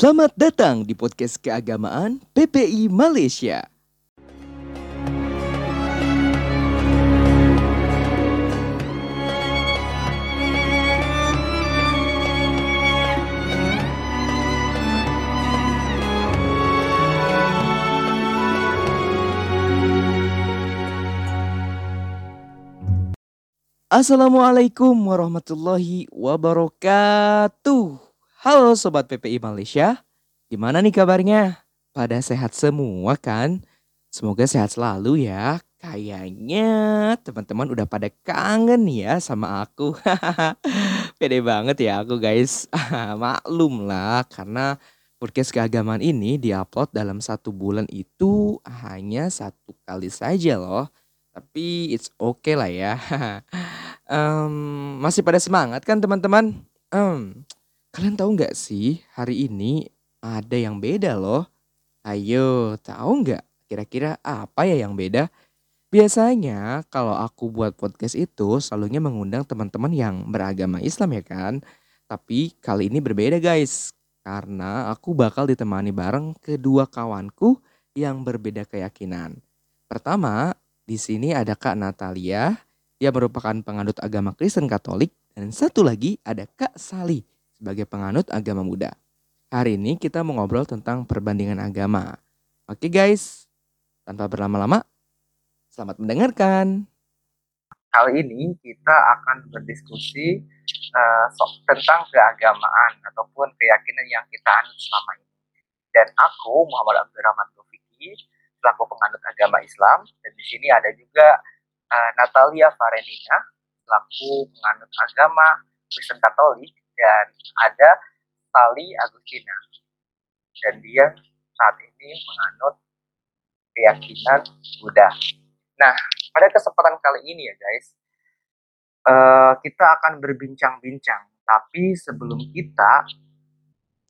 Selamat datang di podcast keagamaan PPI Malaysia. Assalamualaikum warahmatullahi wabarakatuh. Halo Sobat PPI Malaysia, gimana nih kabarnya? Pada sehat semua kan? Semoga sehat selalu ya. Kayaknya teman-teman udah pada kangen ya sama aku. Pede banget ya aku guys. Maklum lah karena podcast keagamaan ini diupload dalam satu bulan itu hanya satu kali saja loh. Tapi it's okay lah ya. um, masih pada semangat kan teman-teman? Um, kalian tahu nggak sih hari ini ada yang beda loh. Ayo, tahu nggak kira-kira apa ya yang beda? Biasanya kalau aku buat podcast itu selalunya mengundang teman-teman yang beragama Islam ya kan. Tapi kali ini berbeda guys. Karena aku bakal ditemani bareng kedua kawanku yang berbeda keyakinan. Pertama, di sini ada Kak Natalia yang merupakan penganut agama Kristen Katolik dan satu lagi ada Kak Sali sebagai penganut agama Buddha. Hari ini kita mau ngobrol tentang perbandingan agama. Oke guys, tanpa berlama-lama, selamat mendengarkan. Kali ini kita akan berdiskusi uh, so, tentang keagamaan ataupun keyakinan yang kita anut selama ini. Dan aku Muhammad Abdurrahman Tufiki selaku penganut agama Islam dan di sini ada juga uh, Natalia Farenina selaku penganut agama Kristen Katolik dan ada Tali Agustina dan dia saat ini menganut keyakinan Buddha. Nah, pada kesempatan kali ini ya guys, uh, kita akan berbincang-bincang. Tapi sebelum kita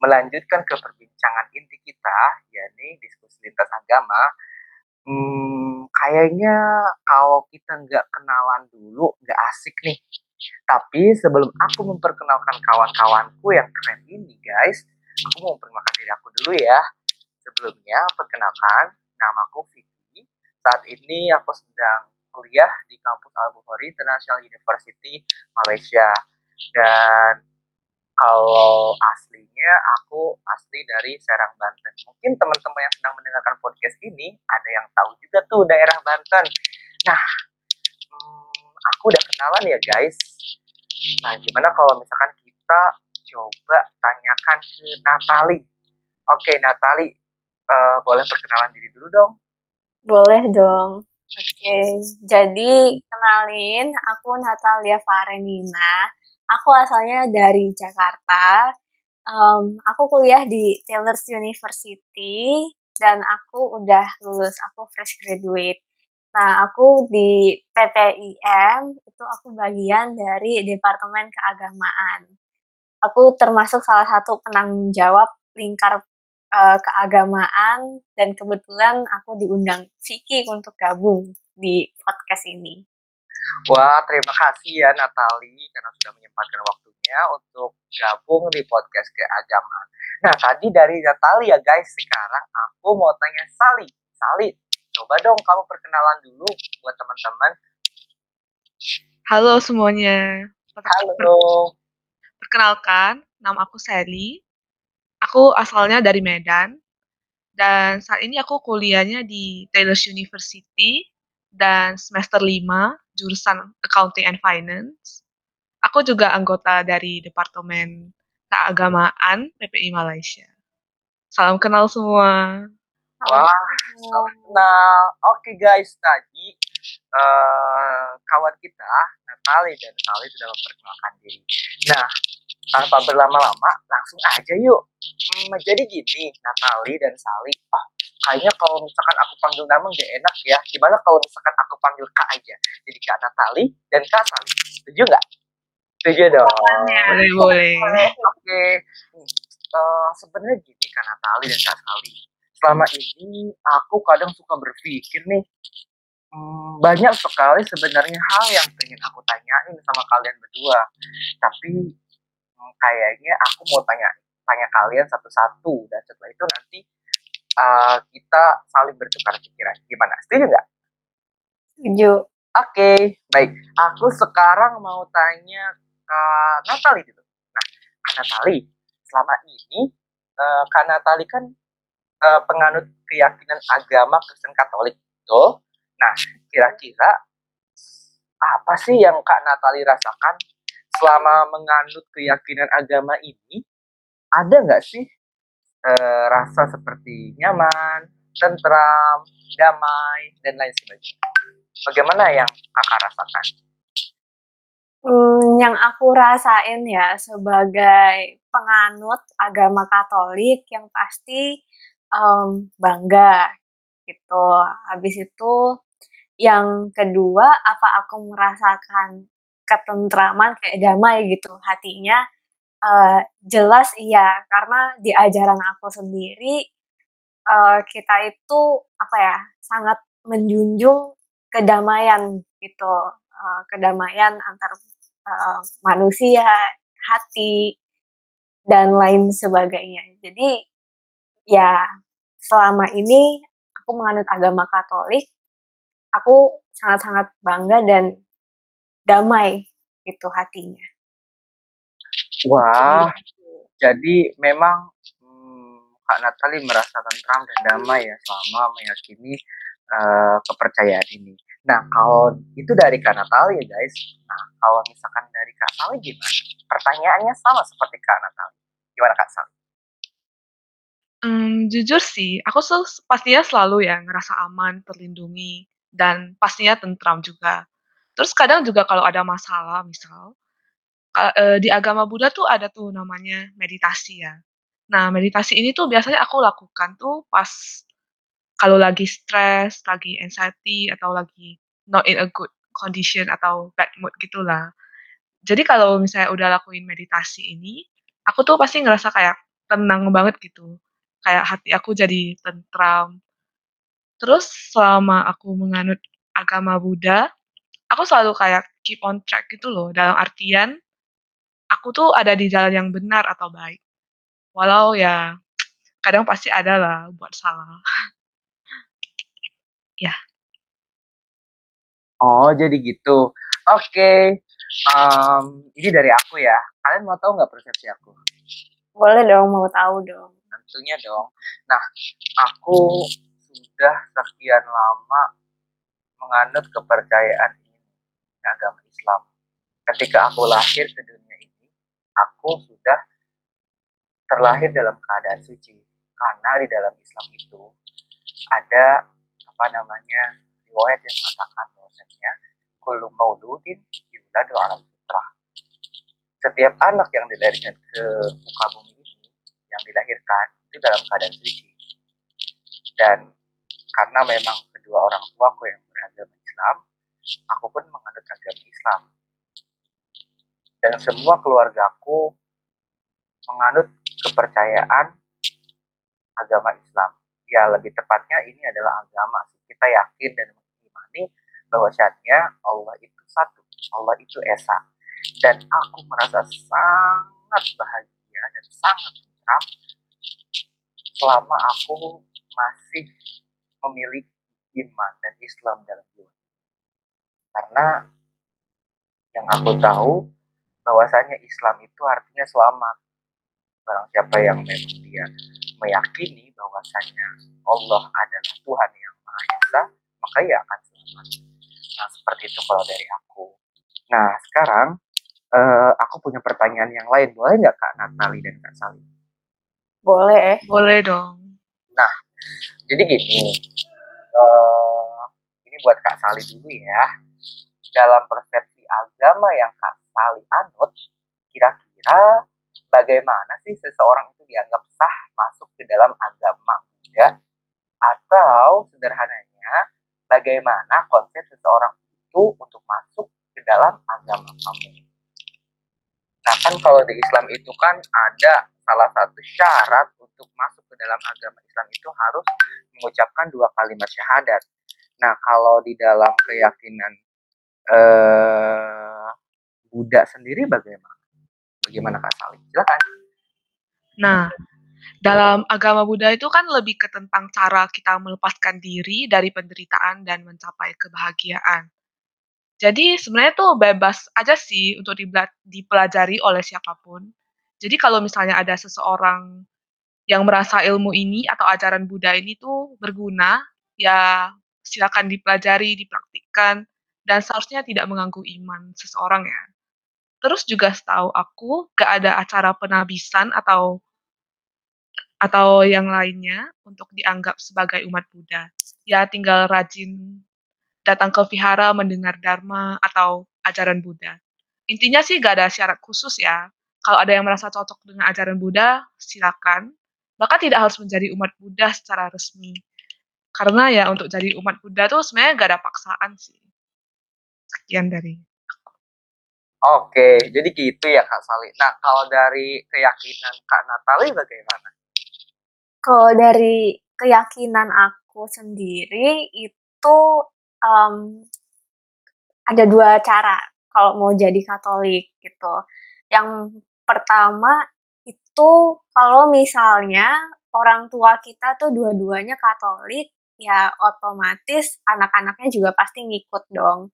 melanjutkan ke perbincangan inti kita, yakni diskusi lintas agama, hmm, kayaknya kalau kita nggak kenalan dulu, nggak asik nih. Tapi sebelum aku memperkenalkan kawan-kawanku yang keren ini, guys, aku mau memperkenalkan diri aku dulu ya. Sebelumnya, perkenalkan, namaku Vicky. Saat ini aku sedang kuliah di kampus Al-Bukhari International University, Malaysia. Dan kalau aslinya aku asli dari Serang Banten. Mungkin teman-teman yang sedang mendengarkan podcast ini ada yang tahu juga tuh daerah Banten. Nah, aku udah kenalan ya guys. Nah, gimana kalau misalkan kita coba tanyakan ke Natali. Oke, Natali, uh, boleh perkenalan diri dulu dong? Boleh dong. Oke, jadi kenalin, aku Natalia Farenina Aku asalnya dari Jakarta. Um, aku kuliah di Taylor's University dan aku udah lulus, aku fresh graduate. Nah, aku di PPIM itu aku bagian dari Departemen Keagamaan. Aku termasuk salah satu penanggung jawab lingkar uh, keagamaan dan kebetulan aku diundang Vicky untuk gabung di podcast ini. Wah, terima kasih ya Natali karena sudah menyempatkan waktunya untuk gabung di podcast keagamaan. Nah, tadi dari Natali ya guys, sekarang aku mau tanya Sali. Sali, coba dong kamu perkenalan dulu buat teman-teman. Halo semuanya. Halo. Perkenalkan, nama aku Sally. Aku asalnya dari Medan. Dan saat ini aku kuliahnya di Taylor's University dan semester 5 jurusan Accounting and Finance. Aku juga anggota dari Departemen Keagamaan PPI Malaysia. Salam kenal semua. Wah, kenal. Oke okay guys, tadi uh, kawan kita, Natali dan Sali sudah memperkenalkan diri. Nah, tanpa berlama-lama, langsung aja yuk. Hmm, jadi gini, Natali dan Sali, oh kayaknya kalau misalkan aku panggil nama gak enak ya. Gimana kalau misalkan aku panggil Kak aja? Jadi Kak Natali dan Kak Sali. Setuju nggak? Setuju dong. Boleh, boleh. Oke. Okay. Uh, Sebenarnya gini Kak Natali dan Kak Sali. Selama ini aku kadang suka berpikir nih, hmm, banyak sekali sebenarnya hal yang pengen aku tanyain sama kalian berdua. Tapi hmm, kayaknya aku mau tanya tanya kalian satu-satu dan setelah itu nanti uh, kita saling bertukar pikiran. Gimana? Setuju nggak? Setuju. Oke, okay, baik. Aku sekarang mau tanya ke Natali dulu. Nah, Natali, selama ini uh, Kak Natali kan uh, penganut keyakinan agama Kristen Katolik, tuh. Nah, kira-kira apa sih yang Kak Natali rasakan selama menganut keyakinan agama ini? Ada nggak sih e, rasa seperti nyaman, tentram, damai, dan lain sebagainya? Bagaimana yang kakak rasakan? Hmm, yang aku rasain ya sebagai penganut agama Katolik yang pasti um, bangga gitu. Habis itu yang kedua, apa aku merasakan ketentraman kayak damai gitu hatinya? Uh, jelas iya, karena di ajaran aku sendiri uh, kita itu apa ya sangat menjunjung kedamaian gitu, uh, kedamaian antar uh, manusia, hati dan lain sebagainya. Jadi ya selama ini aku menganut agama Katolik aku sangat-sangat bangga dan damai itu hatinya. Wah, jadi memang hmm, Kak Natali merasa tentram dan damai ya selama meyakini uh, kepercayaan ini. Nah, kalau itu dari Kak Natali ya guys. Nah, kalau misalkan dari Kak Sali gimana? Pertanyaannya sama seperti Kak Natali. Gimana Kak Sali? Hmm, jujur sih, aku pastinya selalu ya ngerasa aman, terlindungi, dan pastinya tentram juga. Terus kadang juga kalau ada masalah misal, uh, di agama Buddha tuh ada tuh namanya meditasi ya. Nah, meditasi ini tuh biasanya aku lakukan tuh pas kalau lagi stres, lagi anxiety, atau lagi not in a good condition atau bad mood gitulah. Jadi kalau misalnya udah lakuin meditasi ini, aku tuh pasti ngerasa kayak tenang banget gitu. Kayak hati aku jadi tentram, Terus selama aku menganut agama Buddha, aku selalu kayak keep on track gitu loh, dalam artian aku tuh ada di jalan yang benar atau baik. Walau ya kadang pasti ada lah buat salah. ya. Oh, jadi gitu. Oke. Okay. Um, ini dari aku ya. Kalian mau tahu nggak persepsi aku? Boleh dong, mau tahu dong. Tentunya dong. Nah, aku sudah sekian lama menganut kepercayaan ini, agama Islam. Ketika aku lahir ke dunia ini, aku sudah terlahir dalam keadaan suci. Karena di dalam Islam itu ada apa namanya riwayat yang mengatakan bahwasanya kullu mauludin yuladu alam fitrah. Setiap anak yang dilahirkan ke muka bumi ini yang dilahirkan itu dalam keadaan suci. Dan karena memang kedua orang tuaku yang beragama Islam, aku pun menganut agama Islam. Dan semua keluargaku menganut kepercayaan agama Islam. Ya lebih tepatnya ini adalah agama. Kita yakin dan mengimani bahwasanya Allah itu satu, Allah itu esa. Dan aku merasa sangat bahagia dan sangat tenang selama aku masih memiliki iman dan Islam dalam jiwa. Karena yang aku tahu bahwasanya Islam itu artinya selamat. Barang siapa yang memang dia meyakini bahwasanya Allah adalah Tuhan yang Maha Esa, maka ia akan selamat. Nah, seperti itu kalau dari aku. Nah, sekarang uh, aku punya pertanyaan yang lain. Boleh nggak Kak Natali dan Kak Salim? Boleh. Boleh dong. Nah, jadi gini, uh, ini buat Kak Sali dulu ya. Dalam persepsi agama yang Kak Sali anut, kira-kira bagaimana sih seseorang itu dianggap sah masuk ke dalam agama Buddha? Atau sederhananya, bagaimana konsep seseorang itu untuk masuk ke dalam agama kamu? Nah kan kalau di Islam itu kan ada salah satu syarat untuk masuk ke dalam agama Islam itu harus mengucapkan dua kalimat syahadat. Nah, kalau di dalam keyakinan eh, Buddha sendiri bagaimana? Bagaimana Kak Salim? Silakan. Nah, dalam agama Buddha itu kan lebih ke tentang cara kita melepaskan diri dari penderitaan dan mencapai kebahagiaan. Jadi sebenarnya tuh bebas aja sih untuk dipelajari oleh siapa pun. Jadi kalau misalnya ada seseorang yang merasa ilmu ini atau ajaran Buddha ini tuh berguna, ya silakan dipelajari, dipraktikkan, dan seharusnya tidak mengganggu iman seseorang ya. Terus juga setahu aku, gak ada acara penabisan atau atau yang lainnya untuk dianggap sebagai umat Buddha. Ya tinggal rajin datang ke vihara mendengar dharma atau ajaran Buddha. Intinya sih gak ada syarat khusus ya. Kalau ada yang merasa cocok dengan ajaran Buddha, silakan. Bahkan tidak harus menjadi umat Buddha secara resmi. Karena ya untuk jadi umat Buddha tuh sebenarnya gak ada paksaan sih. Sekian dari Oke, jadi gitu ya Kak Sali. Nah, kalau dari keyakinan Kak Natali bagaimana? Kalau dari keyakinan aku sendiri itu um, ada dua cara kalau mau jadi Katolik gitu. Yang pertama itu kalau misalnya orang tua kita tuh dua-duanya Katolik, ya otomatis anak-anaknya juga pasti ngikut dong.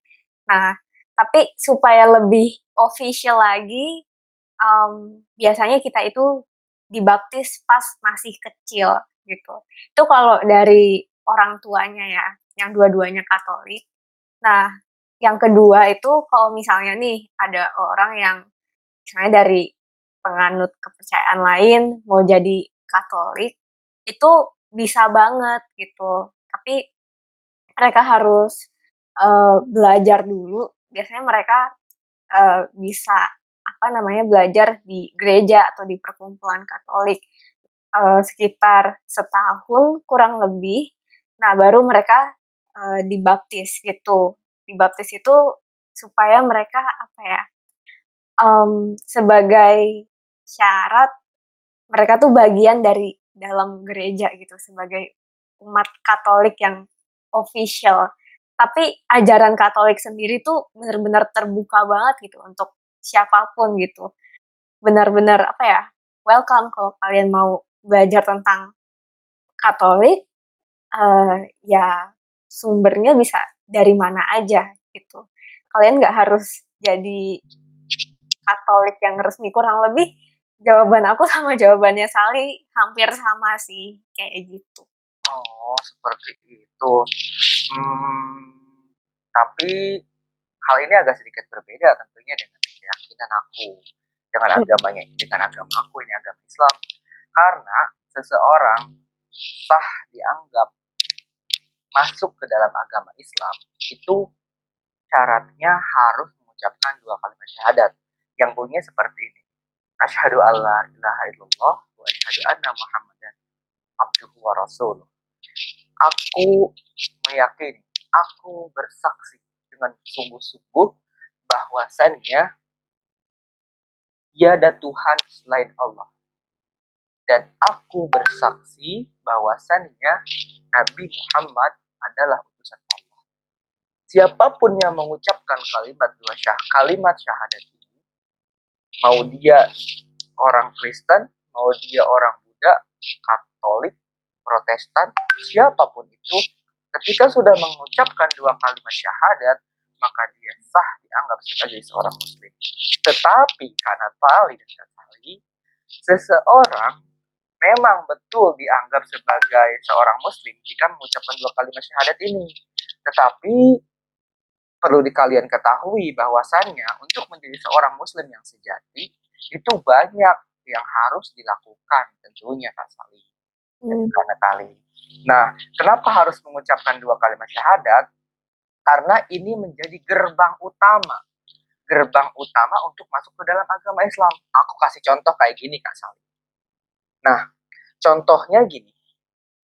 Nah, tapi supaya lebih official lagi, um, biasanya kita itu dibaptis pas masih kecil gitu. Itu kalau dari orang tuanya ya, yang dua-duanya Katolik. Nah, yang kedua itu kalau misalnya nih ada orang yang misalnya dari penganut kepercayaan lain mau jadi Katolik, itu bisa banget gitu. Tapi mereka harus uh, belajar dulu biasanya mereka uh, bisa apa namanya belajar di gereja atau di perkumpulan Katolik uh, sekitar setahun kurang lebih. Nah baru mereka uh, dibaptis gitu. Dibaptis itu supaya mereka apa ya um, sebagai syarat mereka tuh bagian dari dalam gereja gitu sebagai umat Katolik yang official tapi ajaran Katolik sendiri tuh benar-benar terbuka banget gitu untuk siapa pun gitu. Benar-benar apa ya, welcome kalau kalian mau belajar tentang Katolik, uh, ya sumbernya bisa dari mana aja gitu. Kalian nggak harus jadi Katolik yang resmi kurang lebih jawaban aku sama jawabannya Sali hampir sama sih kayak gitu. Oh, seperti itu. Hmm, tapi hal ini agak sedikit berbeda tentunya dengan keyakinan aku, dengan hmm. agamanya, dengan agama aku ini agama Islam. Karena seseorang sah dianggap masuk ke dalam agama Islam itu syaratnya harus mengucapkan dua kalimat syahadat yang bunyinya seperti ini. Asyhadu alla ilaha illallah wa asyhadu anna Muhammadan abduhu wa rasuluh aku meyakini, aku bersaksi dengan sungguh-sungguh bahwasannya tiada Tuhan selain Allah. Dan aku bersaksi bahwasannya Nabi Muhammad adalah utusan Allah. Siapa pun yang mengucapkan kalimat dua syah, kalimat syahadat ini, mau dia orang Kristen, mau dia orang Buddha, Katolik, Protestan, siapa pun itu, ketika sudah mengucapkan dua kalimat syahadat, maka dia sah dianggap sebagai seorang muslim. Tetapi karena tali dan tali, seseorang memang betul dianggap sebagai seorang muslim jika mengucapkan dua kalimat syahadat ini. Tetapi perlu di kalian ketahui bahwasannya untuk menjadi seorang muslim yang sejati itu banyak yang harus dilakukan tentunya Kak Salim hmm. karena tali. Nah, kenapa harus mengucapkan dua kalimat syahadat? Karena ini menjadi gerbang utama. Gerbang utama untuk masuk ke dalam agama Islam. Aku kasih contoh kayak gini, Kak Salim. Nah, contohnya gini.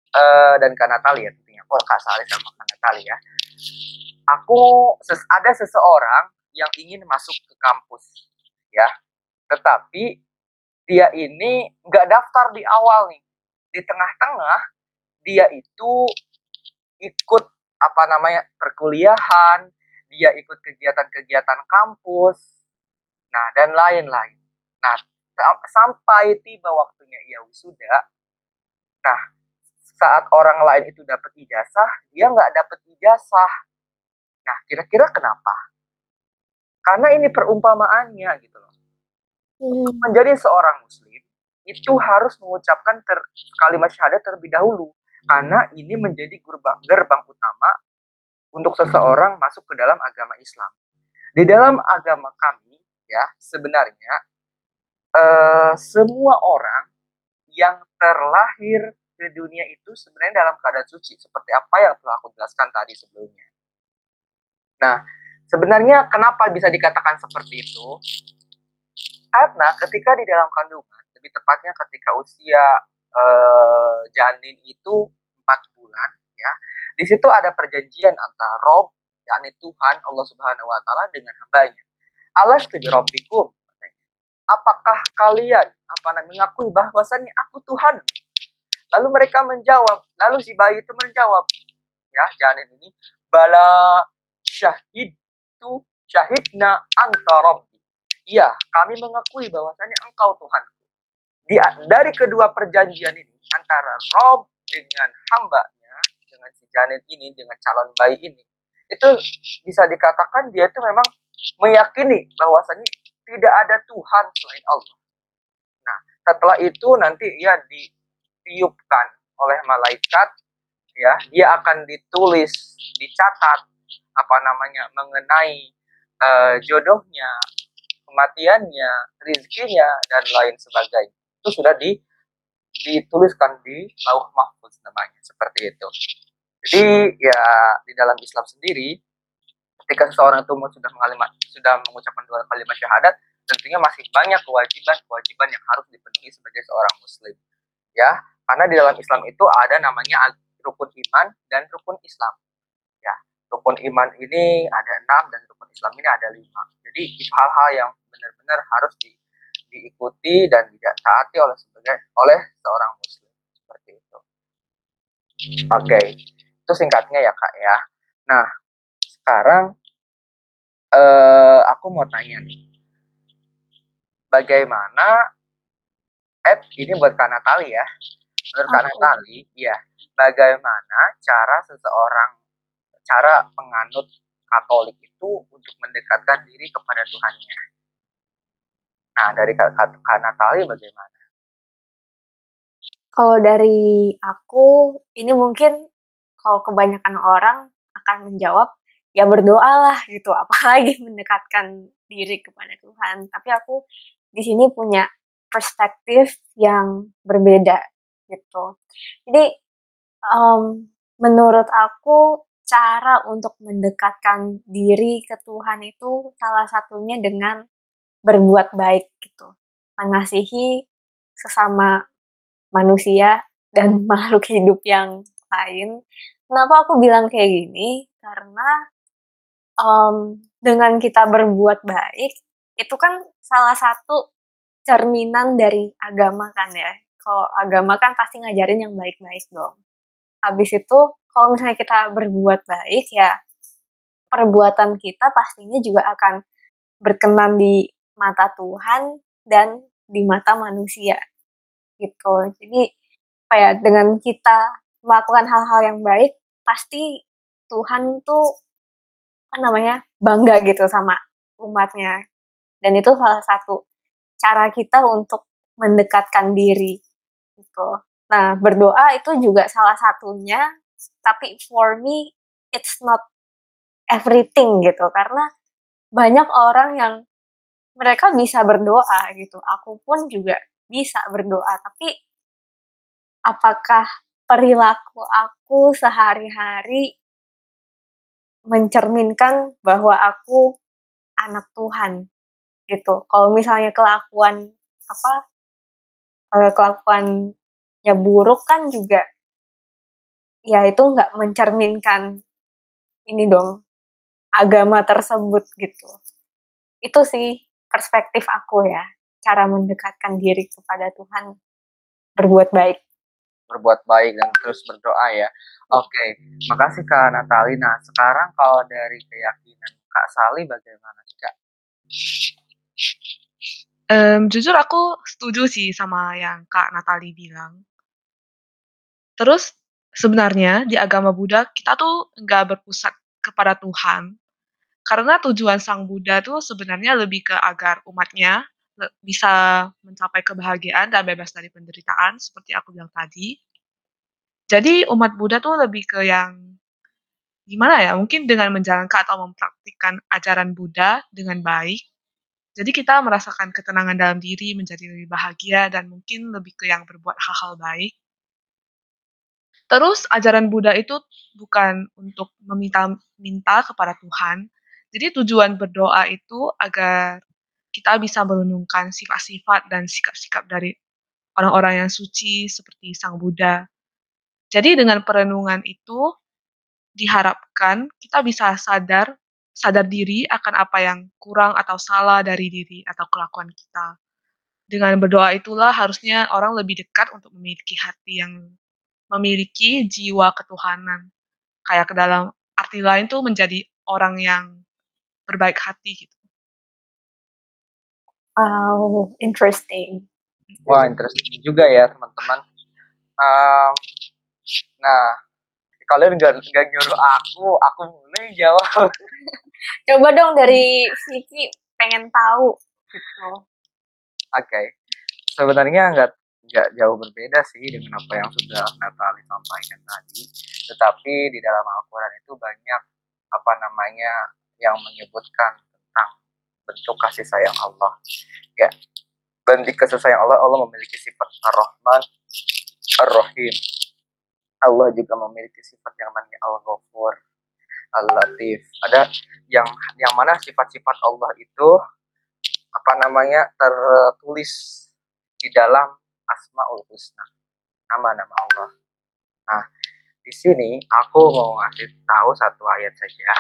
Uh, dan Kak Natali ya tentunya. Oh, Kak Salim sama Kak Natali ya. Aku, ses ada seseorang yang ingin masuk ke kampus. ya. Tetapi dia ini nggak daftar di awal nih di tengah-tengah dia itu ikut apa namanya perkuliahan, dia ikut kegiatan-kegiatan kampus, nah dan lain-lain. Nah sampai tiba waktunya ia wisuda. Nah, saat orang lain itu dapat ijazah, dia nggak dapat ijazah. Nah, kira-kira kenapa? Karena ini perumpamaannya gitu loh. Hmm. Menjadi seorang muslim itu harus mengucapkan ter, kalimat syahadat terlebih dahulu karena ini menjadi gerbang, gerbang utama untuk seseorang masuk ke dalam agama Islam. Di dalam agama kami ya sebenarnya uh, semua orang yang terlahir ke dunia itu sebenarnya dalam keadaan suci seperti apa yang telah aku jelaskan tadi sebelumnya. Nah, sebenarnya kenapa bisa dikatakan seperti itu? Karena ketika di dalam kandungan, lebih tepatnya ketika usia uh, janin itu empat bulan, ya, di situ ada perjanjian antara Rob, yakni Tuhan Allah Subhanahu Wa Taala dengan hambanya. Allah Rabbikum. Apakah kalian apa namanya mengakui bahwasannya aku Tuhan? Lalu mereka menjawab, lalu si bayi itu menjawab, ya janin ini, bala syahid tu syahidna anta Iya, kami mengakui bahwasannya engkau Tuhan. Di, dari kedua perjanjian ini antara Rob dengan hambanya, dengan si janin ini, dengan calon bayi ini, itu bisa dikatakan dia itu memang meyakini bahwasannya tidak ada Tuhan selain Allah. Nah, setelah itu nanti ia ditiupkan oleh malaikat, ya, dia akan ditulis, dicatat apa namanya mengenai uh, jodohnya, kematiannya, rizkinya dan lain sebagainya. Itu sudah di dituliskan di lauh mahfuz namanya seperti itu. Jadi ya di dalam Islam sendiri ketika seseorang itu sudah mengalami sudah mengucapkan dua kalimat syahadat tentunya masih banyak kewajiban-kewajiban yang harus dipenuhi sebagai seorang muslim. Ya karena di dalam Islam itu ada namanya rukun iman dan rukun Islam. Ya rukun iman ini ada enam dan rukun Islam ini ada lima. Jadi itu hal-hal yang benar-benar harus di, diikuti dan ditaati oleh sebagai oleh seorang muslim. Seperti itu. Oke okay. itu singkatnya ya kak ya. Nah sekarang uh, aku mau tanya nih, bagaimana Ed ini buat Kak Natali ya, menurut Kak Natali, ya, bagaimana cara seseorang, cara penganut Katolik itu untuk mendekatkan diri kepada Tuhannya. Nah, dari Kak, Kak Natali bagaimana? Kalau dari aku, ini mungkin kalau kebanyakan orang akan menjawab ya berdoalah gitu. Apalagi mendekatkan diri kepada Tuhan. Tapi aku di sini punya perspektif yang berbeda gitu. Jadi um, menurut aku cara untuk mendekatkan diri ke Tuhan itu salah satunya dengan berbuat baik gitu. Mengasihi sesama manusia dan makhluk hidup yang lain. Kenapa aku bilang kayak gini? Karena um, dengan kita berbuat baik itu kan salah satu cerminan dari agama kan ya. Kalau agama kan pasti ngajarin yang baik-baik dong. Habis itu kalau misalnya kita berbuat baik ya perbuatan kita pastinya juga akan berkenan di mata Tuhan dan di mata manusia gitu. Jadi kayak dengan kita melakukan hal-hal yang baik pasti Tuhan tuh apa namanya bangga gitu sama umatnya. Dan itu salah satu cara kita untuk mendekatkan diri gitu. Nah berdoa itu juga salah satunya tapi for me it's not everything gitu. Karena banyak orang yang mereka bisa berdoa gitu. Aku pun juga bisa berdoa tapi apakah perilaku aku sehari-hari mencerminkan bahwa aku anak Tuhan gitu. Kalau misalnya kelakuan apa kalau kelakuannya buruk kan juga ya itu nggak mencerminkan ini dong agama tersebut gitu. Itu sih perspektif aku ya, cara mendekatkan diri kepada Tuhan berbuat baik berbuat baik dan terus berdoa ya. Oke, okay. makasih Kak Natali. Nah, sekarang kalau dari keyakinan Kak Sali bagaimana sih Kak? Um, jujur aku setuju sih sama yang Kak Natali bilang. Terus sebenarnya di agama Buddha kita tuh nggak berpusat kepada Tuhan, karena tujuan Sang Buddha tuh sebenarnya lebih ke agar umatnya bisa mencapai kebahagiaan dan bebas dari penderitaan seperti aku bilang tadi. Jadi umat Buddha tuh lebih ke yang gimana ya, mungkin dengan menjalankan atau mempraktikkan ajaran Buddha dengan baik, jadi kita merasakan ketenangan dalam diri, menjadi lebih bahagia, dan mungkin lebih ke yang berbuat hal-hal baik. Terus ajaran Buddha itu bukan untuk meminta-minta kepada Tuhan. Jadi tujuan berdoa itu agar kita bisa merenungkan sifat-sifat dan sikap-sikap dari orang-orang yang suci seperti Sang Buddha. Jadi dengan perenungan itu diharapkan kita bisa sadar sadar diri akan apa yang kurang atau salah dari diri atau kelakuan kita. Dengan berdoa itulah harusnya orang lebih dekat untuk memiliki hati yang memiliki jiwa ketuhanan. Kayak ke dalam arti lain tuh menjadi orang yang berbaik hati gitu. Wow, interesting. Wah, interesting juga ya teman-teman. Um, nah, kalian gak, gak nyuruh aku, aku mulai jawab. Coba dong dari Vicky pengen tahu gitu. Oke, okay. sebenarnya nggak nggak jauh berbeda sih dengan apa yang sudah Natali sampaikan tadi. Tetapi di dalam Al-Quran itu banyak apa namanya yang menyebutkan bentuk kasih sayang Allah. Ya, bentuk kasih sayang Allah, Allah memiliki sifat Ar-Rahman, Ar-Rahim. Allah juga memiliki sifat yang namanya Al-Ghafur, Al-Latif. Ada yang yang mana sifat-sifat Allah itu apa namanya tertulis di dalam Asmaul Husna, nama-nama Allah. Nah, di sini aku mau ngasih tahu satu ayat saja.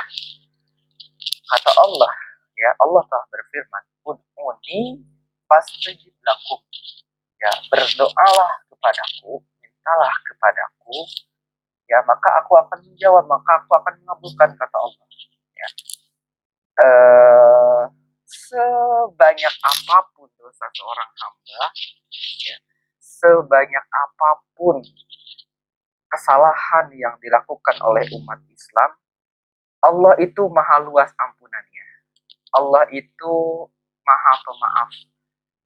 Kata Allah, ya Allah telah berfirman, "Ud'uni fastajib lakum." Ya, berdoalah kepadaku, mintalah kepadaku, ya maka aku akan menjawab, maka aku akan mengabulkan kata Allah. Ya. Uh, sebanyak apa pun dosa seorang hamba, ya, sebanyak apa pun kesalahan yang dilakukan oleh umat Islam, Allah itu maha luas ampunannya. Allah itu maha pemaaf.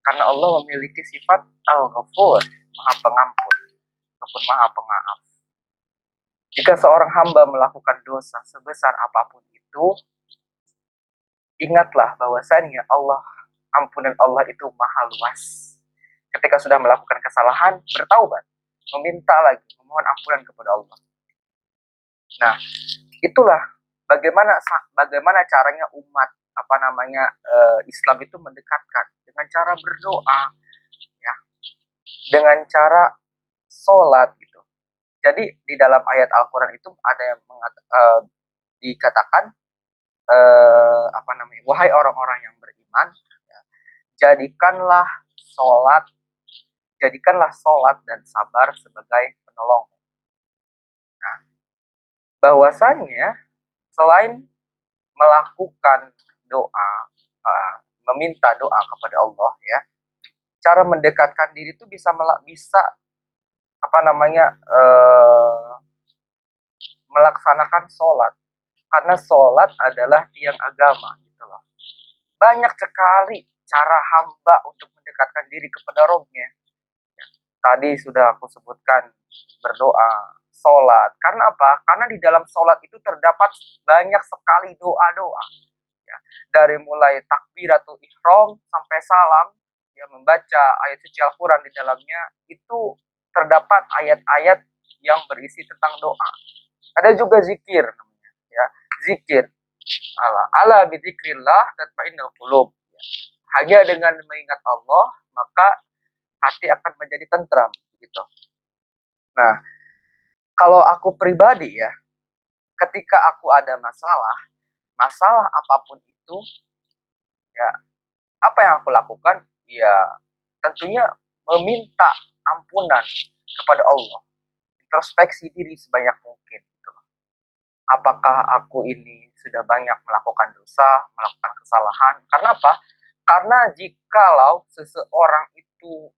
Karena Allah memiliki sifat al-ghafur, maha pengampun ataupun maha pemaaf. Jika seorang hamba melakukan dosa sebesar apa pun itu, ingatlah bahwasanya Allah, ampunan Allah itu maha luas. Ketika sudah melakukan kesalahan, bertaubat, meminta lagi, memohon ampunan kepada Allah. Nah, itulah bagaimana bagaimana caranya umat apa namanya uh, Islam itu mendekatkan dengan cara berdoa, ya, dengan cara sholat gitu. Jadi di dalam ayat Al-Quran itu ada yang mengat, uh, dikatakan uh, apa namanya, wahai orang-orang yang beriman, ya, jadikanlah sholat, jadikanlah sholat dan sabar sebagai penolong. Nah, bahwasannya selain melakukan doa, uh, meminta doa kepada Allah ya, cara mendekatkan diri itu bisa bisa apa namanya uh, melaksanakan sholat. Karena sholat adalah tiang agama gitu loh. Banyak sekali cara hamba untuk mendekatkan diri kepada rohnya ya, tadi sudah aku sebutkan berdoa sholat. Karena apa? Karena di dalam sholat itu terdapat banyak sekali doa-doa ya, dari mulai takbiratul ihram sampai salam ya membaca ayat suci Al-Quran di dalamnya itu terdapat ayat-ayat yang berisi tentang doa. Ada juga zikir ya. Zikir. Allah, ala bidzikrillah tatmainnul qulub. Ya. Hanya dengan mengingat Allah, maka hati akan menjadi tentram gitu. Nah, kalau aku pribadi ya, ketika aku ada masalah, masalah apa pun itu, ya apa yang aku lakukan? Ya tentunya meminta ampunan kepada Allah. Introspeksi diri sebanyak mungkin. Gitu. Apakah aku ini sudah banyak melakukan dosa, melakukan kesalahan? Karena apa? Karena jikalau seseorang itu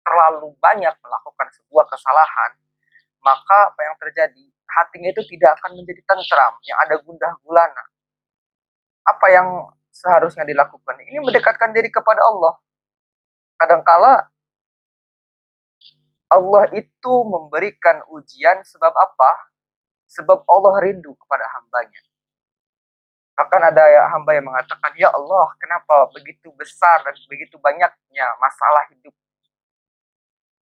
terlalu banyak melakukan sebuah kesalahan, maka apa yang terjadi? Hatinya itu tidak akan menjadi tentram, yang ada gundah gulana. Apa yang seharusnya dilakukan? Ini mendekatkan diri kepada Allah. Kadangkala Allah itu memberikan ujian sebab apa? Sebab Allah rindu kepada hambanya. Bahkan ada ya hamba yang mengatakan, Ya Allah, kenapa begitu besar dan begitu banyaknya masalah hidup.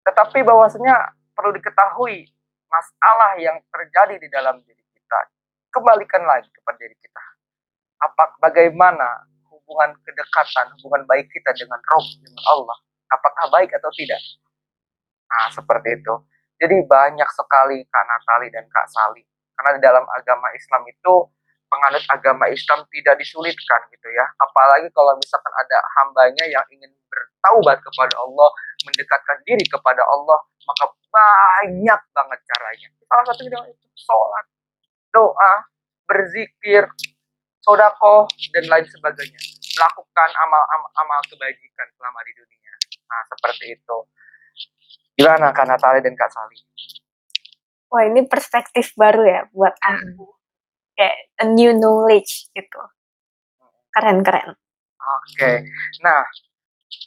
Tetapi bahwasanya perlu diketahui masalah yang terjadi di dalam diri kita. Kembalikan lagi kepada diri kita. Apa, bagaimana hubungan kedekatan, hubungan baik kita dengan Rob, dengan Allah. Apakah baik atau tidak? Nah, seperti itu. Jadi banyak sekali Kak Natali dan Kak Sali. Karena di dalam agama Islam itu penganut agama Islam tidak disulitkan gitu ya. Apalagi kalau misalkan ada hambanya yang ingin bertaubat kepada Allah, mendekatkan diri kepada Allah, maka banyak banget caranya. Salah satunya itu sholat, doa, berzikir, sodako, dan lain sebagainya. Melakukan amal-amal kebajikan selama di dunia. Nah, seperti itu. Gimana Kak Natali dan Kak Sali? Wah, ini perspektif baru ya buat aku kayak a new knowledge gitu keren keren oke okay. nah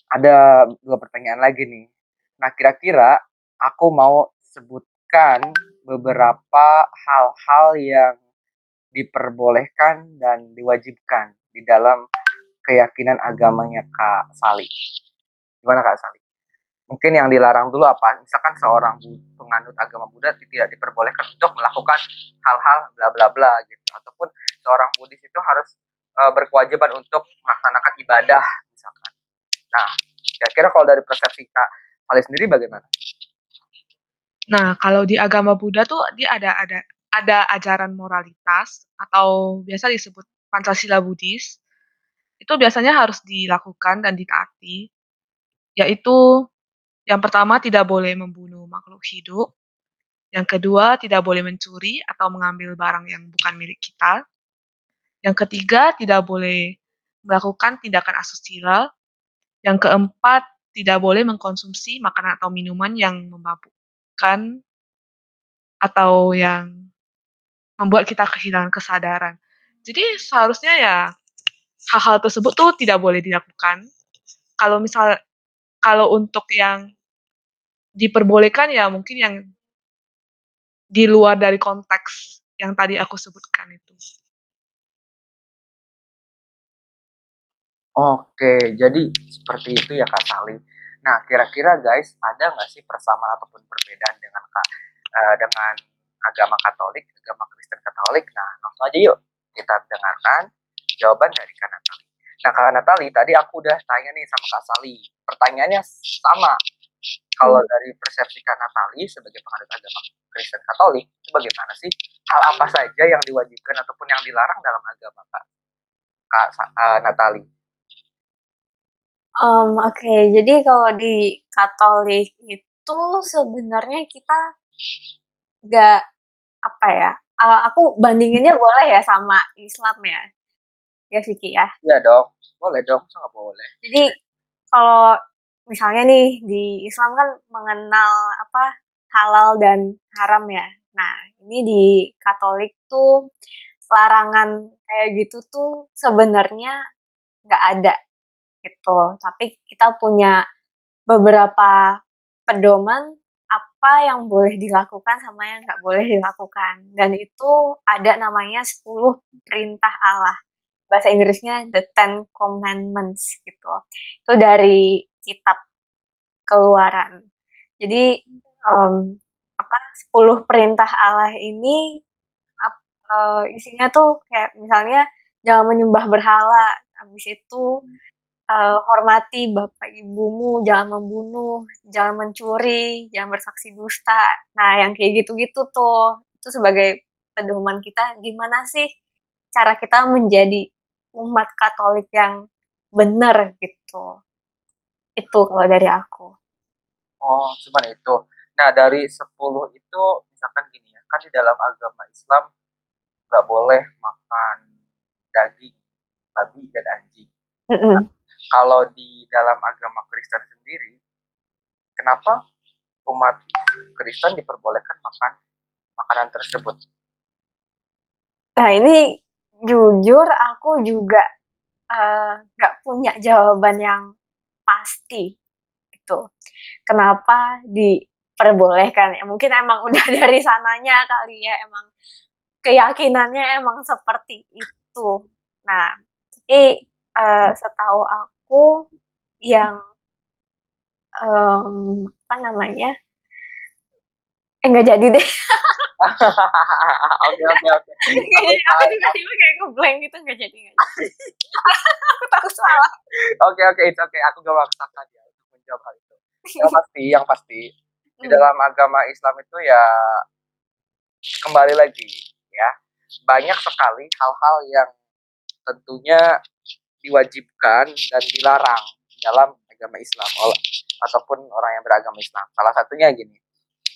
ada dua pertanyaan lagi nih nah kira-kira aku mau sebutkan beberapa hal-hal yang diperbolehkan dan diwajibkan di dalam keyakinan agamanya Kak Sali. Gimana Kak Sali? mungkin yang dilarang dulu apa misalkan seorang penganut agama Buddha tidak diperbolehkan untuk melakukan hal-hal bla bla bla gitu ataupun seorang Buddhis itu harus uh, berkewajiban untuk melaksanakan ibadah misalkan nah kira-kira kalau dari persepsi Kak Ali sendiri bagaimana? Nah kalau di agama Buddha tuh dia ada ada ada ajaran moralitas atau biasa disebut Pancasila Buddhis itu biasanya harus dilakukan dan ditaati yaitu yang pertama, tidak boleh membunuh makhluk hidup. Yang kedua, tidak boleh mencuri atau mengambil barang yang bukan milik kita. Yang ketiga, tidak boleh melakukan tindakan asusila. Yang keempat, tidak boleh mengkonsumsi makanan atau minuman yang memabukkan atau yang membuat kita kehilangan kesadaran. Jadi seharusnya ya hal-hal tersebut tuh tidak boleh dilakukan. Kalau misal kalau untuk yang diperbolehkan ya mungkin yang di luar dari konteks yang tadi aku sebutkan itu. Oke, jadi seperti itu ya Kak Sali. Nah, kira-kira guys, ada nggak sih persamaan ataupun perbedaan dengan Kak uh, dengan agama Katolik, agama Kristen Katolik? Nah, langsung aja yuk kita dengarkan jawaban dari Kak Natali. Nah, Kak Natali, tadi aku udah tanya nih sama Kak Sali. Pertanyaannya sama. Kalau hmm. dari persepsi Kak Natali sebagai penganut agama Kristen Katolik, itu bagaimana sih? Hal apa saja yang diwajibkan ataupun yang dilarang dalam agama Kak, Kak uh, Natali? Um, Oke, okay. jadi kalau di Katolik itu sebenarnya kita nggak apa ya? Uh, aku bandinginnya boleh ya sama Islam ya, ya Vicky ya? Iya dong, boleh dong, sangat boleh. Jadi kalau misalnya nih di Islam kan mengenal apa halal dan haram ya. Nah ini di Katolik tuh larangan kayak gitu tuh sebenarnya nggak ada gitu. Tapi kita punya beberapa pedoman apa yang boleh dilakukan sama yang nggak boleh dilakukan. Dan itu ada namanya 10 perintah Allah bahasa Inggrisnya The Ten Commandments gitu. Itu dari kitab Keluaran. Jadi um, apa 10 perintah Allah ini uh, isinya tuh kayak misalnya jangan menyembah berhala, habis itu uh, hormati bapak ibumu, jangan membunuh, jangan mencuri, jangan bersaksi dusta. Nah, yang kayak gitu-gitu tuh itu sebagai pedoman kita gimana sih cara kita menjadi umat Katolik yang benar gitu. Itu kalau dari aku. Oh, cuman itu. Nah, dari 10 itu misalkan gini ya, kan di dalam agama Islam nggak boleh makan daging babi dan anjing. Mm nah, kalau di dalam agama Kristen sendiri, kenapa umat Kristen diperbolehkan makan makanan tersebut? Nah ini jujur aku juga eh, nggak uh, punya jawaban yang pasti itu. Kenapa diperbolehkan? Ya, mungkin emang udah dari sananya kali ya, emang keyakinannya emang seperti itu. Nah, tapi uh, setahu aku yang um, apa namanya? Eh nggak jadi deh. Oke oke oke. Aku tiba-tiba kayak ngeblank gitu nggak jadi nggak jadi. aku tahu salah. Oke oke itu oke. Aku gak maksakan ya untuk menjawab hal itu. Yang pasti yang pasti di hmm. dalam agama Islam itu ya kembali lagi ya banyak sekali hal-hal yang tentunya diwajibkan dan dilarang dalam agama Islam ataupun orang yang beragama Islam. Salah satunya gini,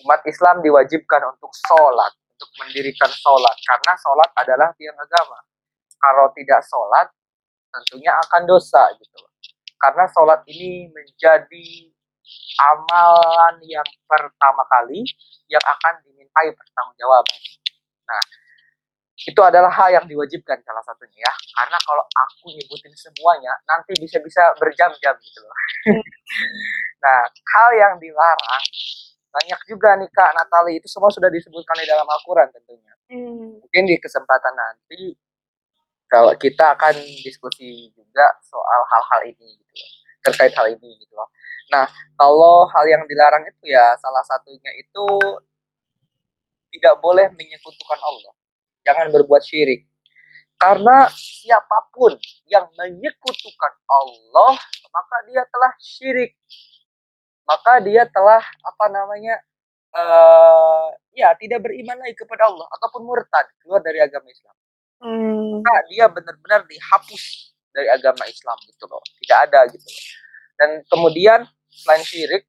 umat Islam diwajibkan untuk sholat, untuk mendirikan sholat, karena sholat adalah tiang agama. Kalau tidak sholat, tentunya akan dosa gitu Karena sholat ini menjadi amalan yang pertama kali yang akan dimintai pertanggungjawaban. Nah, itu adalah hal yang diwajibkan salah satunya ya. Karena kalau aku nyebutin semuanya nanti bisa-bisa berjam-jam gitu loh. Nah hal yang dilarang banyak juga nih kak Natali. Itu semua sudah disebutkan di dalam Al-Quran tentunya. Hmm. mungkin di kesempatan nanti kalau kita akan diskusi juga soal hal-hal ini gitu loh. Terkait hal ini gitu loh. Nah kalau hal yang dilarang itu ya salah satunya itu tidak boleh menyekutukan Allah jangan berbuat syirik. Karena siapa pun yang menyekutukan Allah, maka dia telah syirik. Maka dia telah apa namanya? Uh, ya tidak beriman lagi kepada Allah ataupun murtad keluar dari agama Islam. Hmm. Maka dia benar-benar dihapus dari agama Islam gitu loh. Tidak ada gitu loh. Dan kemudian selain syirik,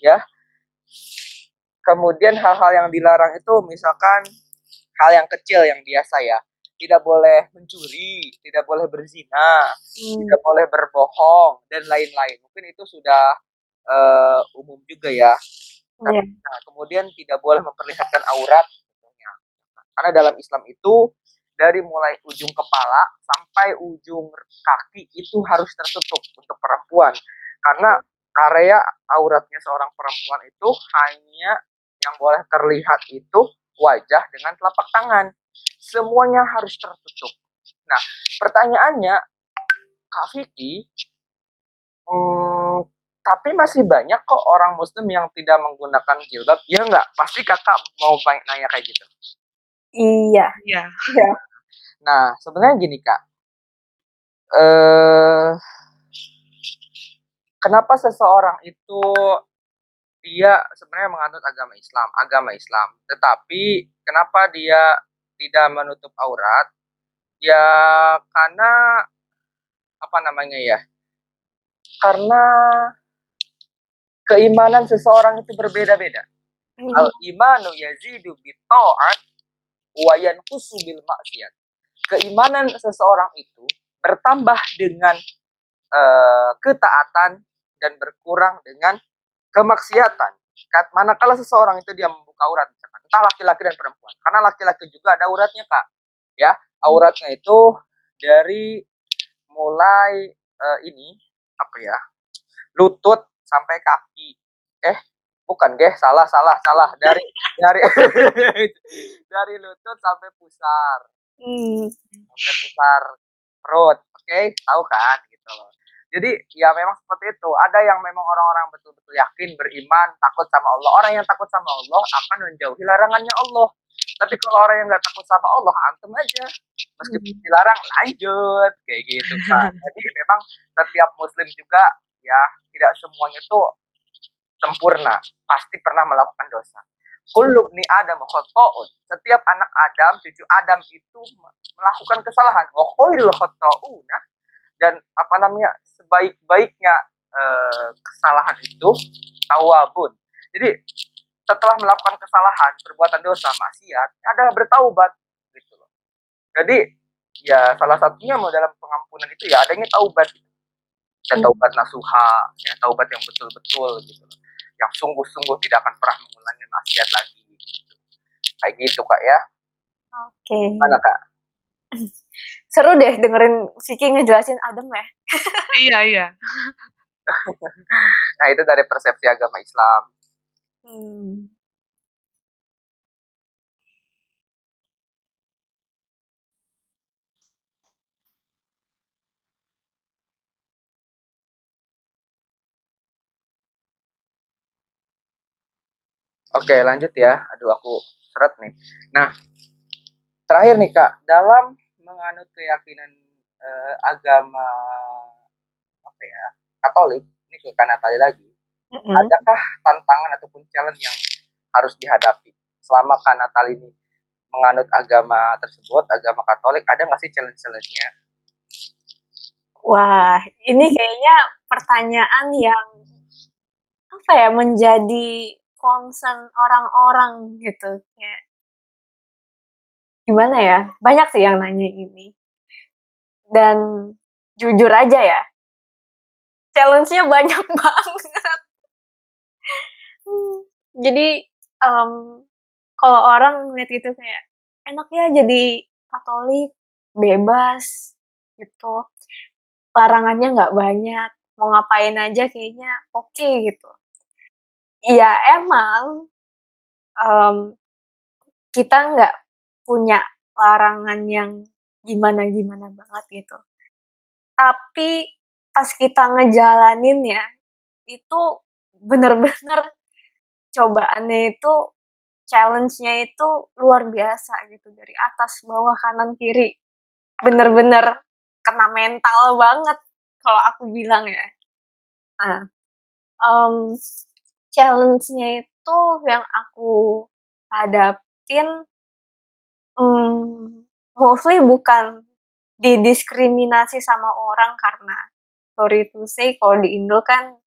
ya, kemudian hal-hal yang dilarang itu misalkan hal yang kecil yang biasa ya tidak boleh mencuri, tidak boleh berzina, hmm. tidak boleh berbohong dan lain-lain. Mungkin itu sudah uh, umum juga ya. Yeah. Nah, kemudian tidak boleh memperlihatkan aurat. Karena dalam Islam itu dari mulai ujung kepala sampai ujung kaki itu harus tertutup untuk perempuan. Karena area auratnya seorang perempuan itu hanya yang boleh terlihat itu wajah dengan telapak tangan. Semuanya harus tertutup. Nah, pertanyaannya, Kak Vicky, hmm, tapi masih banyak kok orang muslim yang tidak menggunakan jilbab. Ya enggak? Pasti kakak mau banyak nanya kayak gitu. Iya. Iya. iya. Nah, sebenarnya gini kak. Eh, kenapa seseorang itu dia sebenarnya menganut agama Islam, agama Islam. Tetapi kenapa dia tidak menutup aurat? Ya karena apa namanya ya? Karena keimanan seseorang itu berbeda-beda. Hmm. Al imanu yazidu bi ta'at wa yanqusu bil maksiat. Keimanan seseorang itu bertambah dengan uh, ketaatan dan berkurang dengan kemaksiatan. Manakala seseorang itu dia membuka aurat, misalkan, entah laki-laki dan perempuan. Karena laki-laki juga ada auratnya, Kak. Ya, auratnya itu dari mulai uh, ini apa ya? Lutut sampai kaki. Eh, bukan, deh, salah, salah, salah. Dari dari dari lutut sampai pusar. Hmm. Sampai pusar perut. Oke, okay? tahu kan gitu loh. Jadi ya memang seperti itu. Ada yang memang orang-orang betul-betul yakin, beriman, takut sama Allah. Orang yang takut sama Allah akan menjauhi larangannya Allah. Tapi kalau orang yang nggak takut sama Allah, antem aja. Meskipun hmm. dilarang, lanjut. Kayak gitu kan. Jadi memang setiap muslim juga ya tidak semuanya itu sempurna. Pasti pernah melakukan dosa. Kullu ni Adam khoto'un. Setiap anak Adam, cucu Adam itu melakukan kesalahan. Wa khairul khoto'una. Dan apa namanya sebaik-baiknya uh, kesalahan itu tawabun. Jadi setelah melakukan kesalahan, perbuatan dosa, maksiat, ada bertaubat gitu loh. Jadi ya salah satunya mau dalam pengampunan itu ya adanya taubat. dan Hmm. taubat nasuha ya taubat yang betul-betul gitu yang sungguh-sungguh tidak akan pernah mengulangi maksiat lagi gitu. kayak gitu kak ya Oke. mana kak Seru deh dengerin Vicky ngejelasin adem ya. Iya, iya. nah itu dari persepsi agama Islam Hmm. Oke, lanjut ya. Aduh, aku seret nih. Nah, terakhir nih Kak, dalam menganut keyakinan eh, agama apa ya Katolik, ini ke Kanatali lagi, Mm-mm. adakah tantangan ataupun challenge yang harus dihadapi selama Kanatali ini menganut agama tersebut, agama Katolik, ada nggak sih challenge-challenge-nya? Wah, ini kayaknya pertanyaan yang apa ya menjadi concern orang-orang gitu kayak gimana ya? Banyak sih yang nanya ini. Dan jujur aja ya. Challenge-nya banyak banget. Jadi em, kalau orang ngeliat gitu kayak enak ya jadi Katolik bebas gitu. Larangannya nggak banyak. Mau ngapain aja kayaknya oke gitu. Ya emang em, kita nggak punya larangan yang gimana-gimana banget gitu. Tapi pas kita ngejalanin ya itu bener-bener cobaannya itu challenge-nya itu luar biasa gitu dari atas bawah kanan kiri. Bener-bener kena mental banget kalau aku bilang ya. Nah em, challenge-nya itu yang aku hadapin hmm, mostly bukan didiskriminasi sama orang karena sorry to say kalau di Indo kan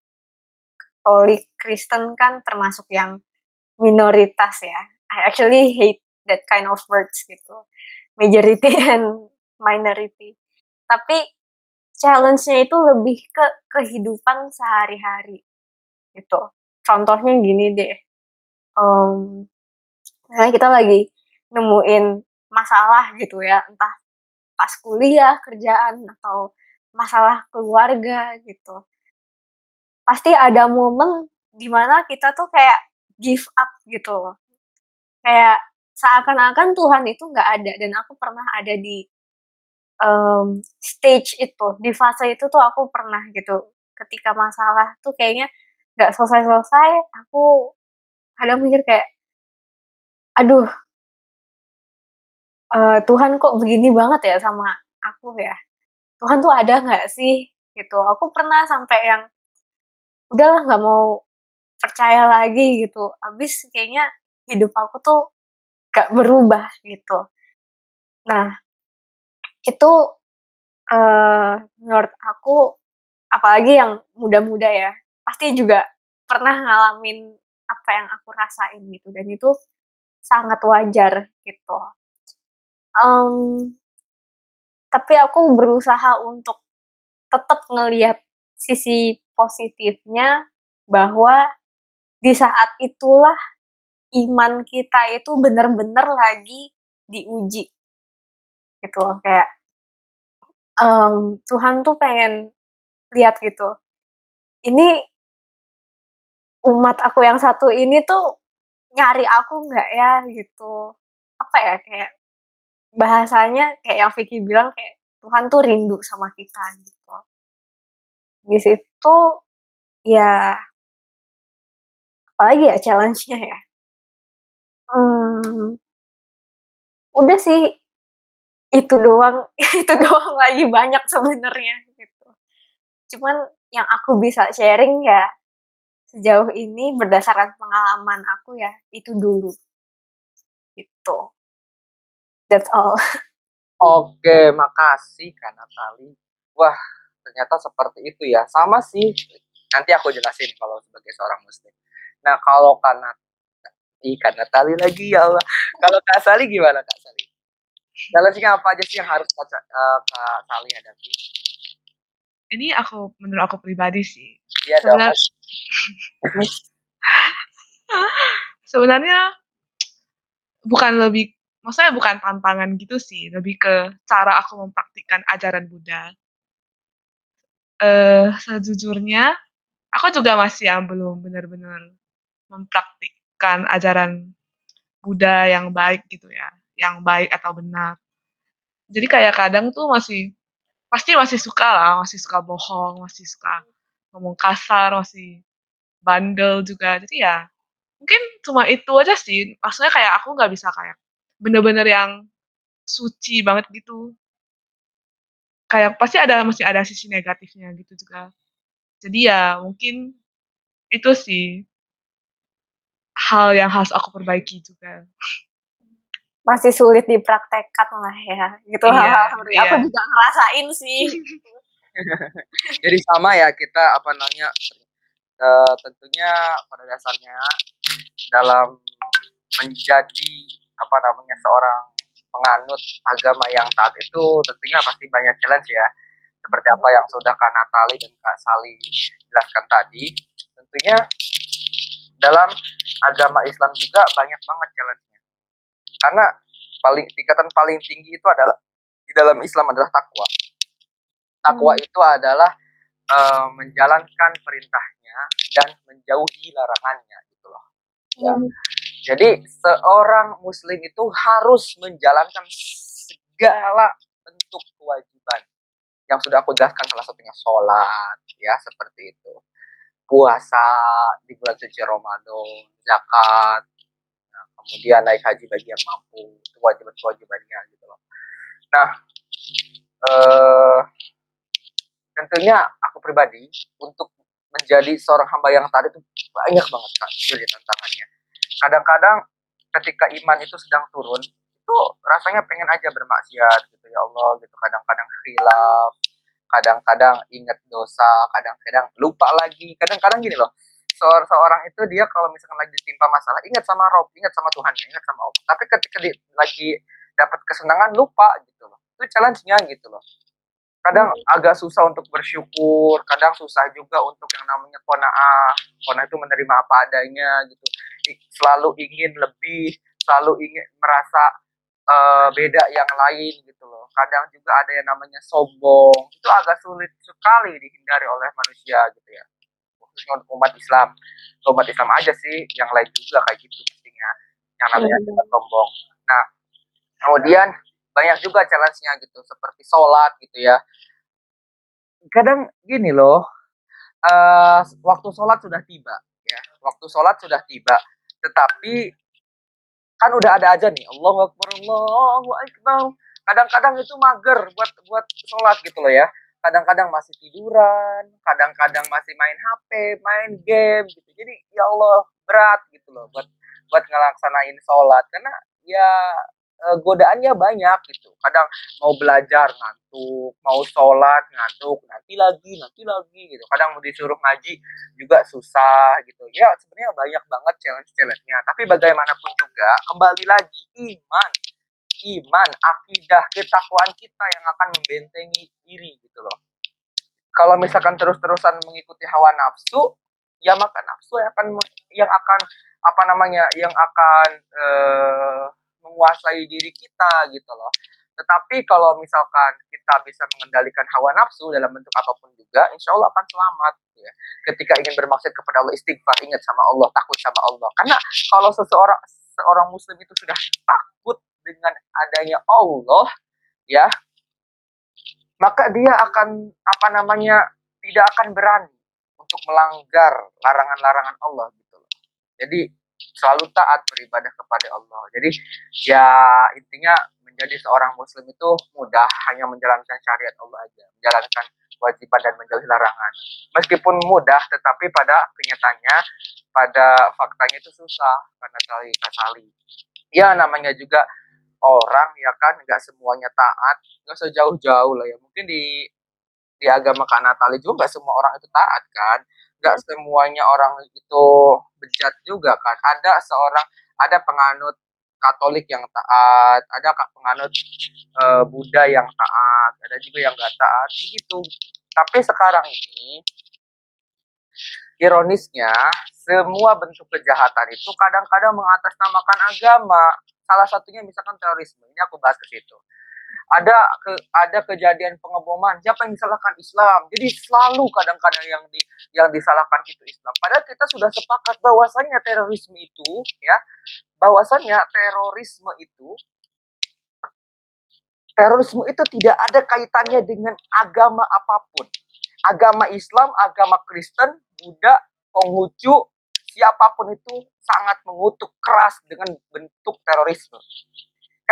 Katolik Kristen kan termasuk yang minoritas ya. I actually hate that kind of words gitu. Majority and minority. Tapi challenge-nya itu lebih ke kehidupan sehari-hari gitu. Contohnya gini deh. Um, misalnya kita lagi nemuin masalah gitu ya, entah pas kuliah, kerjaan atau masalah keluarga gitu pasti ada momen di mana kita tuh kayak give up gitu loh. Kayak seakan-akan Tuhan itu nggak ada dan aku pernah ada di em, stage itu, di fase itu tuh aku pernah gitu. Ketika masalah tuh kayaknya nggak selesai-selesai, aku kadang mikir kayak, aduh, eh, Tuhan kok begini banget ya sama aku ya. Tuhan tuh ada nggak sih gitu. Aku pernah sampai yang udahlah nggak mau percaya lagi gitu. Abis kayaknya hidup aku tuh gak berubah gitu. Nah, itu eh menurut aku apalagi yang muda-muda ya, pasti juga pernah ngalamin apa yang aku rasain gitu dan itu sangat wajar gitu. Em, tapi aku berusaha untuk tetap ngelihat sisi positifnya bahwa di saat itulah iman kita itu bener-bener lagi diuji. Gitu loh kayak em, Tuhan tuh pengen lihat gitu ini umat aku yang satu ini tuh nyari aku nggak ya? Gitu. Apa ya kayak bahasanya kayak yang Vicky bilang kayak Tuhan tuh rindu sama kita gitu. Di situ ya apalagi ya challenge-nya ya. Hmm, udah sih itu doang itu doang lagi banyak sebenarnya gitu. Cuman yang aku bisa sharing ya sejauh ini berdasarkan pengalaman aku ya itu dulu. Gitu that's all Oke, makasih Kak Natali. Wah, ternyata seperti itu ya. Sama sih. Nanti aku jelasin kalau sebagai seorang muslim. Nah, kalau Kak Nat Ih, Kak Natali lagi ya Allah. Kalau Kak Sali gimana Kak Sali? Challenge-nya apa aja sih yang harus Kak, eh, Kak Sali hadapi? ini aku menurut aku pribadi sih. Iya dong. Sebenarnya bukan lebih maksudnya bukan tantangan gitu sih, lebih ke cara aku mempraktikkan ajaran Buddha. Eh, sejujurnya aku juga masih yang belum benar-benar mempraktikkan ajaran Buddha yang baik gitu ya, yang baik atau benar. Jadi kayak kadang tuh masih pasti masih suka lah, masih suka bohong, masih suka ngomong kasar, masih bandel juga. Jadi ya mungkin cuma itu aja sih. Maksudnya kayak aku nggak bisa kayak bener-bener yang suci banget gitu. Kayak pasti ada masih ada sisi negatifnya gitu juga. Jadi ya mungkin itu sih hal yang harus aku perbaiki juga. Masih sulit dipraktekkan lah ya, gitu Iya, hal-hal seperti aku iya. juga ngerasain sih. Jadi sama ya kita apa namanya eh, tentunya pada dasarnya dalam menjadi apa namanya seorang penganut agama yang taat itu tentunya pasti banyak challenge ya. Seperti apa yang sudah Kak Natali dan Kak Sali jelaskan tadi tentunya dalam agama Islam juga banyak banget challenge-nya. Karena paling tingkatan paling tinggi itu adalah di dalam Islam adalah takwa. Takwa itu adalah eh, menjalankan perintahnya dan menjauhi larangannya gitu loh. Ya. Hmm. Jadi seorang muslim itu harus menjalankan segala bentuk kewajiban yang sudah aku jelaskan salah satunya sholat ya seperti itu. Puasa di bulan suci Ramadan zakat nah, kemudian naik haji bagi yang mampu kewajiban kewajibannya gitu loh. Nah eh, tentunya aku pribadi untuk menjadi seorang hamba yang taat itu banyak banget ya tantangannya kadang-kadang ketika iman itu sedang turun itu rasanya pengen aja bermaksiat gitu ya Allah gitu. Kadang-kadang khilaf kadang-kadang ingat dosa kadang-kadang lupa lagi. Kadang-kadang gini loh seorang itu dia kalau misalkan lagi ditimpa masalah ingat sama Rob ingat sama Tuhan ingat sama Allah. Tapi ketika di, lagi dapat kesenangan lupa gitu loh. Itu challenge-nya gitu loh kadang agak susah untuk bersyukur kadang susah juga untuk yang namanya kona'ah kona'ah itu menerima apa adanya gitu. Selalu ingin lebih selalu ingin merasa eh, beda yang lain gitu loh. Kadang juga ada yang namanya sombong. Itu agak sulit sekali dihindari oleh manusia gitu ya. Khususnya untuk umat Islam. Umat Islam aja sih yang lain juga kayak gitu pastinya yang namanya Iya. sombong. Nah kemudian banyak juga challenge-nya gitu seperti sholat gitu ya. Kadang gini loh eh waktu sholat sudah tiba ya. Waktu sholat sudah tiba tetapi kan udah ada aja nih Allahu Akbar Allahu Akbar. Kadang-kadang itu mager buat buat sholat gitu loh ya. Kadang-kadang masih tiduran kadang-kadang masih main HP main game gitu. Jadi ya Allah berat gitu loh buat buat ngelaksanain sholat. Karena ya eh, godaannya banyak gitu. Kadang mau belajar ngantuk mau sholat ngantuk nanti lagi nanti lagi gitu. Kadang mau disuruh ngaji juga susah gitu. Ya sebenarnya banyak banget challenge challenge-nya tapi bagaimanapun juga kembali lagi iman. Iman akidah ketakwaan kita yang akan membentengi diri gitu loh. Kalau misalkan terus-terusan mengikuti hawa nafsu ya maka nafsu yang akan yang akan apa namanya yang akan eh, menguasai diri kita gitu loh. Tetapi kalau misalkan kita bisa mengendalikan hawa nafsu dalam bentuk apa pun juga insya Allah akan selamat ya. Ketika ingin bermaksud kepada Allah istighfar ingat sama Allah takut sama Allah. Karena kalau seseorang seorang muslim itu sudah takut dengan adanya Allah ya maka dia akan apa namanya tidak akan berani untuk melanggar larangan-larangan Allah gitu loh. Jadi selalu taat beribadah kepada Allah. Jadi ya intinya menjadi seorang muslim itu mudah hanya menjalankan syariat Allah aja, menjalankan kewajiban dan menjauhi larangan. Meskipun mudah tetapi pada kenyataannya pada faktanya itu susah karena kali kasali. Ya namanya juga orang ya kan nggak semuanya taat nggak sejauh-jauh lah ya mungkin di di agama Kak Natali juga nggak semua orang itu taat kan nggak semuanya orang itu bejat juga kan ada seorang ada penganut Katolik yang taat, ada penganut uh, Buddha yang taat, ada juga yang gak taat, begitu. Tapi sekarang ini, ironisnya, semua bentuk kejahatan itu kadang-kadang mengatasnamakan agama. Salah satunya misalkan terorisme. Ini aku bahas ke situ ada ke ada kejadian pengeboman. Siapa yang disalahkan? Islam. Jadi selalu kadang-kadang yang di yang disalahkan itu Islam. Padahal kita sudah sepakat bahwasanya terorisme itu ya bahwasanya terorisme itu terorisme itu tidak ada kaitannya dengan agama apa pun. Agama Islam agama Kristen Buddha Konghucu siapa pun itu sangat mengutuk keras dengan bentuk terorisme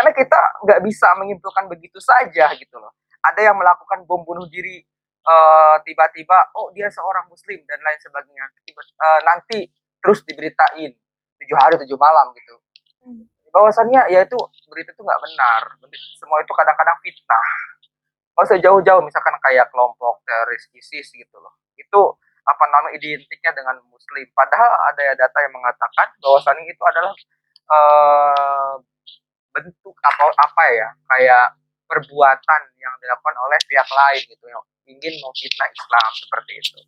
karena kita nggak bisa menyimpulkan begitu saja gitu loh. Ada yang melakukan bom bunuh diri tiba eh, tiba-tiba, oh dia seorang muslim dan lain sebagainya. Tiba, uh, nanti terus diberitain tujuh hari tujuh malam gitu. Hmm. Bahwasannya ya itu berita itu nggak benar. Semua itu kadang-kadang fitnah. Kalau usah jauh-jauh misalkan kayak kelompok teroris ISIS gitu loh. Itu apa nama identiknya dengan muslim. Padahal ada data yang mengatakan bahwasannya itu adalah uh, bentuk apa apa ya kayak perbuatan yang dilakukan oleh pihak lain gitu yang ingin memfitnah Islam seperti itu.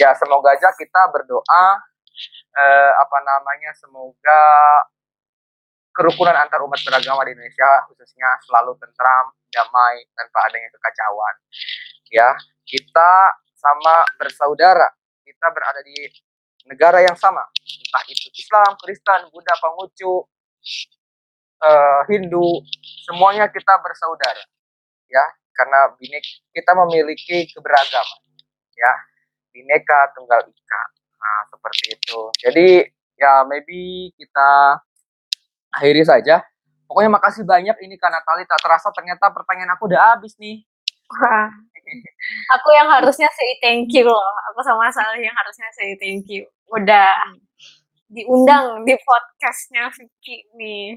Ya semoga aja kita berdoa eh, apa namanya semoga kerukunan antar umat beragama di Indonesia khususnya selalu tentram, damai tanpa adanya kekacauan. Ya, kita sama bersaudara, kita berada di negara yang sama, entah itu Islam, Kristen, Buddha, Konghucu, uh, Hindu, semuanya kita bersaudara, ya, karena binek kita memiliki keberagaman, ya, bineka tunggal ika, nah seperti itu. Jadi ya maybe kita akhiri saja. Pokoknya makasih banyak ini karena tali tak terasa ternyata pertanyaan aku udah habis nih. Aku yang harusnya say thank you loh. Aku sama Salih yang harusnya say thank you. Udah diundang di podcastnya Vicky nih.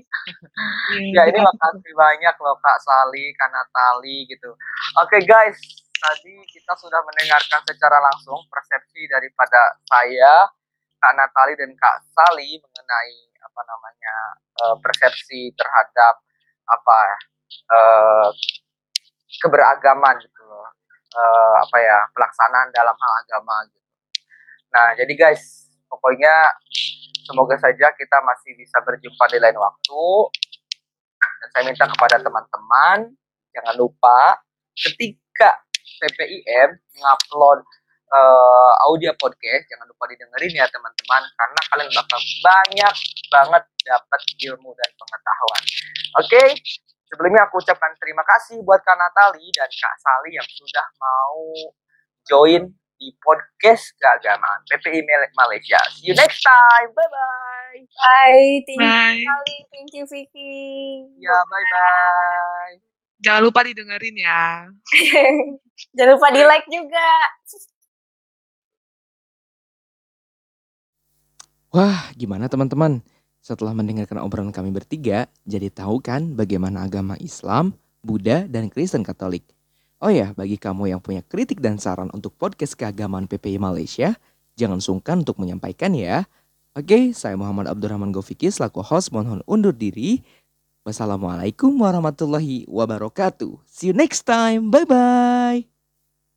ya ini makasih banyak loh Kak Sali, Kak Natali gitu. Oke okay, guys, tadi kita sudah mendengarkan secara langsung persepsi daripada saya, Kak Natali dan Kak Sali mengenai apa namanya uh, persepsi terhadap apa uh, keberagaman gitu loh. Uh, apa ya pelaksanaan dalam hal agama gitu. Nah jadi guys pokoknya semoga saja kita masih bisa berjumpa di lain waktu. Dan saya minta kepada teman-teman, jangan lupa ketika PPIM mengupload uh, audio podcast, jangan lupa didengerin ya teman-teman, karena kalian bakal banyak banget dapat ilmu dan pengetahuan. Oke, okay? sebelumnya aku ucapkan terima kasih buat Kak Natali dan Kak Sali yang sudah mau join di podcast keagamaan PPI Malaysia. See you next time. Bye bye. Bye. Thank bye. you Thank you Vicky. Ya bye bye. Jangan lupa didengerin ya. Jangan lupa di like juga. Wah, gimana teman-teman? Setelah mendengarkan obrolan kami bertiga, jadi tahu kan bagaimana agama Islam, Buddha, dan Kristen Katolik Oh ya, bagi kamu yang punya kritik dan saran untuk podcast keagamaan PPI Malaysia, jangan sungkan untuk menyampaikan ya. Oke, saya Muhammad Abdurrahman Gofiki selaku host mohon undur diri. Wassalamualaikum warahmatullahi wabarakatuh. See you next time. Bye-bye.